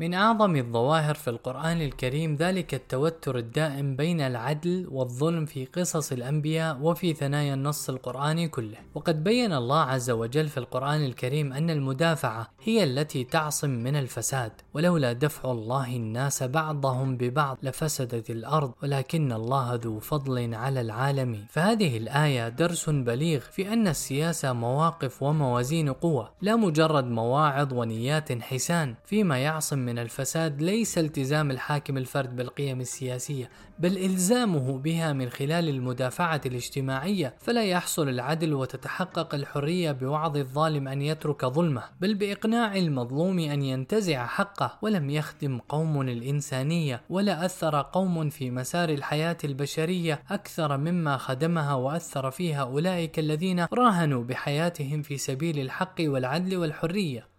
من أعظم الظواهر في القرآن الكريم ذلك التوتر الدائم بين العدل والظلم في قصص الأنبياء وفي ثنايا النص القرآني كله. وقد بين الله عز وجل في القرآن الكريم أن المدافعة هي التي تعصم من الفساد ولولا دفع الله الناس بعضهم ببعض لفسدت الأرض ولكن الله ذو فضل على العالمين. فهذه الآية درس بليغ في أن السياسة مواقف وموازين قوة لا مجرد مواعظ ونيات حسان فيما يعصم من الفساد ليس التزام الحاكم الفرد بالقيم السياسية بل إلزامه بها من خلال المدافعة الاجتماعية فلا يحصل العدل وتتحقق الحرية بوعظ الظالم أن يترك ظلمه بل بإقناع المظلوم أن ينتزع حقه ولم يخدم قوم الإنسانية ولا أثر قوم في مسار الحياة البشرية أكثر مما خدمها وأثر فيها أولئك الذين راهنوا بحياتهم في سبيل الحق والعدل والحرية.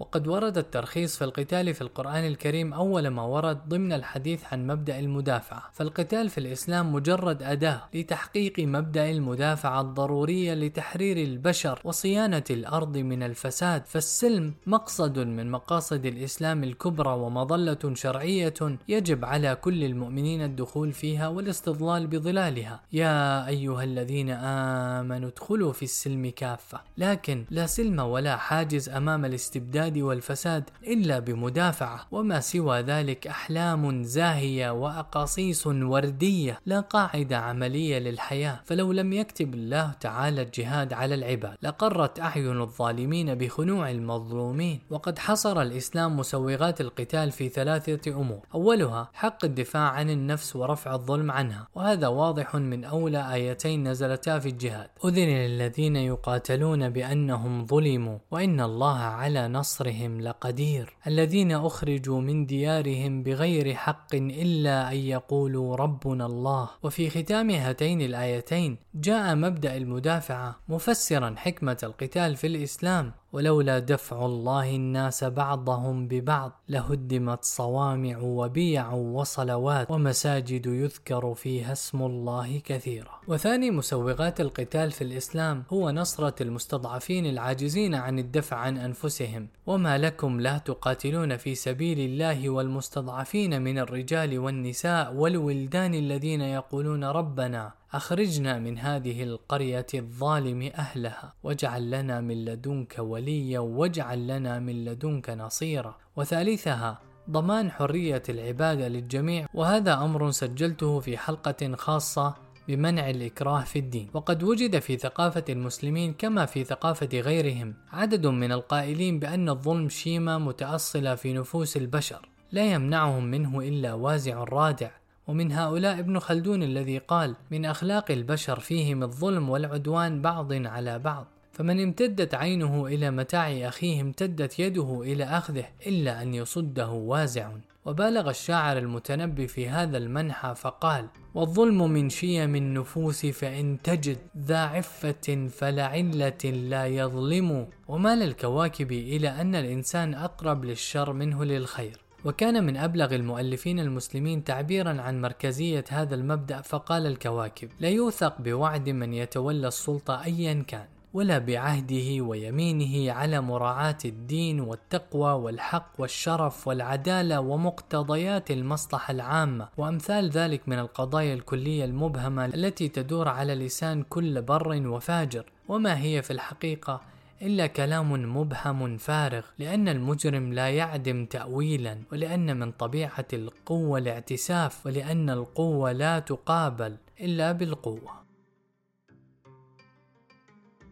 وقد ورد الترخيص في القتال في القرآن الكريم أول ما ورد ضمن الحديث عن مبدأ المدافعة، فالقتال في الإسلام مجرد أداة لتحقيق مبدأ المدافعة الضرورية لتحرير البشر وصيانة الأرض من الفساد، فالسلم مقصد من مقاصد الإسلام الكبرى ومظلة شرعية يجب على كل المؤمنين الدخول فيها والاستظلال بظلالها. يا أيها الذين آمنوا ادخلوا في السلم كافة، لكن لا سلم ولا حاجز أمام الاستبداد الفساد والفساد إلا بمدافعة. وما سوى ذلك أحلام زاهية وأقاصيص وردية لا قاعدة عملية للحياة. فلو لم يكتب الله تعالى الجهاد على العباد لقرت أعين الظالمين بخنوع المظلومين. وقد حصر الإسلام مسوغات القتال في ثلاثة أمور. أولها حق الدفاع عن النفس ورفع الظلم عنها. وهذا واضح من أولى آيتين نزلتا في الجهاد. أذن للذين يقاتلون بأنهم ظلموا. وإن الله على نصر نصرهم لقدير الذين أخرجوا من ديارهم بغير حق إلا أن يقولوا ربنا الله. وفي ختام هاتين الآيتين جاء مبدأ المدافعة مفسرا حكمة القتال في الإسلام. ولولا دفع الله الناس بعضهم ببعض لهدمت صوامع وبيع وصلوات ومساجد يذكر فيها اسم الله كثيرا. وثاني مسوغات القتال في الإسلام هو نصرة المستضعفين العاجزين عن الدفع عن أنفسهم، وما لكم لا تقاتلون في سبيل الله والمستضعفين من الرجال والنساء والولدان الذين يقولون ربنا أخرجنا من هذه القرية الظالم أهلها واجعل لنا من لدنك وليا واجعل لنا من لدنك نصيرا. وثالثها ضمان حرية العبادة للجميع. وهذا أمر سجلته في حلقة خاصة بمنع الإكراه في الدين. وقد وجد في ثقافة المسلمين كما في ثقافة غيرهم عدد من القائلين بأن الظلم شيمة متأصلة في نفوس البشر لا يمنعهم منه إلا وازع رادع. ومن هؤلاء ابن خلدون الذي قال من أخلاق البشر فيهم الظلم والعدوان بعض على بعض فمن امتدت عينه إلى متاع أخيه امتدت يده إلى أخذه إلا أن يصده وازع. وبالغ الشاعر المتنبي في هذا المنحى فقال والظلم من شيم النفوس فإن تجد ذا عفة فلعلة لا يظلم ومال الكواكب إلى أن الإنسان أقرب للشر منه للخير. وكان من أبلغ المؤلفين المسلمين تعبيرا عن مركزية هذا المبدأ فقال الكواكب لا يوثق بوعد من يتولى السلطة أيا كان ولا بعهده ويمينه على مراعاة الدين والتقوى والحق والشرف والعدالة ومقتضيات المصلحة العامة. وأمثال ذلك من القضايا الكلية المبهمة التي تدور على لسان كل بر وفاجر. وما هي في الحقيقة؟ إلا كلام مبهم فارغ لأن المجرم لا يعدم تأويلا ولأن من طبيعة القوة الاعتساف ولأن القوة لا تقابل إلا بالقوة.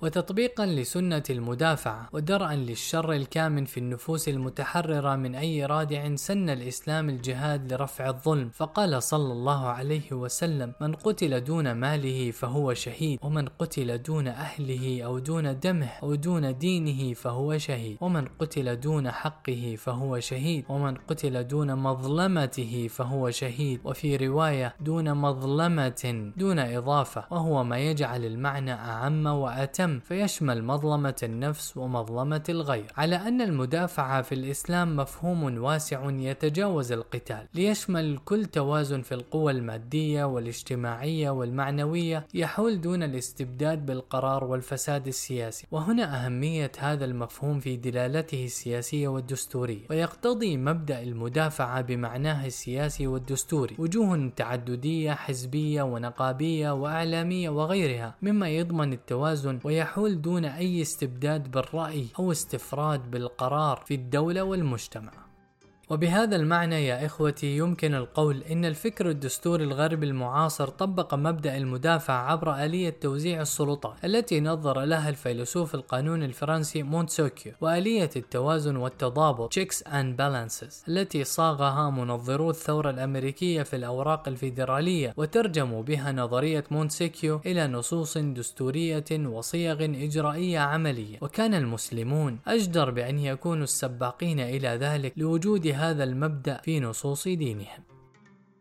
وتطبيقا لسنة المدافعة ودرءا للشر الكامن في النفوس المتحررة من أي رادع سن الإسلام الجهاد لرفع الظلم. فقال صلى الله عليه وسلم من قتل دون ماله فهو شهيد ومن قتل دون أهله أو دون دمه أو دون دينه فهو شهيد ومن قتل دون حقه فهو شهيد ومن قتل دون مظلمته فهو شهيد وفي رواية دون مظلمة دون إضافة وهو ما يجعل المعنى أعم وأتم الدم فيشمل مظلمة النفس ومظلمة الغير. على أن المدافعة في الإسلام مفهوم واسع يتجاوز القتال. ليشمل كل توازن في القوى المادية والاجتماعية والمعنوية يحول دون الاستبداد بالقرار والفساد السياسي. وهنا أهمية هذا المفهوم في دلالته السياسية والدستورية. ويقتضي مبدأ المدافعة بمعناه السياسي والدستوري. وجوه تعددية حزبية ونقابية وإعلامية وغيرها مما يضمن التوازن ويحول دون أي استبداد بالرأي أو استفراد بالقرار في الدولة والمجتمع. وبهذا المعنى يا إخوتي يمكن القول إن الفكر الدستوري الغربي المعاصر طبق مبدأ المدافع عبر آلية توزيع السلطات التي نظر لها الفيلسوف القانوني الفرنسي مونتسوكيو وآلية التوازن والتضابط checks and balances التي صاغها منظرو الثورة الأمريكية في الأوراق الفيدرالية وترجموا بها نظرية مونتسوكيو إلى نصوص دستورية وصيغ إجرائية عملية. وكان المسلمون أجدر بأن يكونوا السباقين إلى ذلك لوجود هذا المبدأ في نصوص دينهم.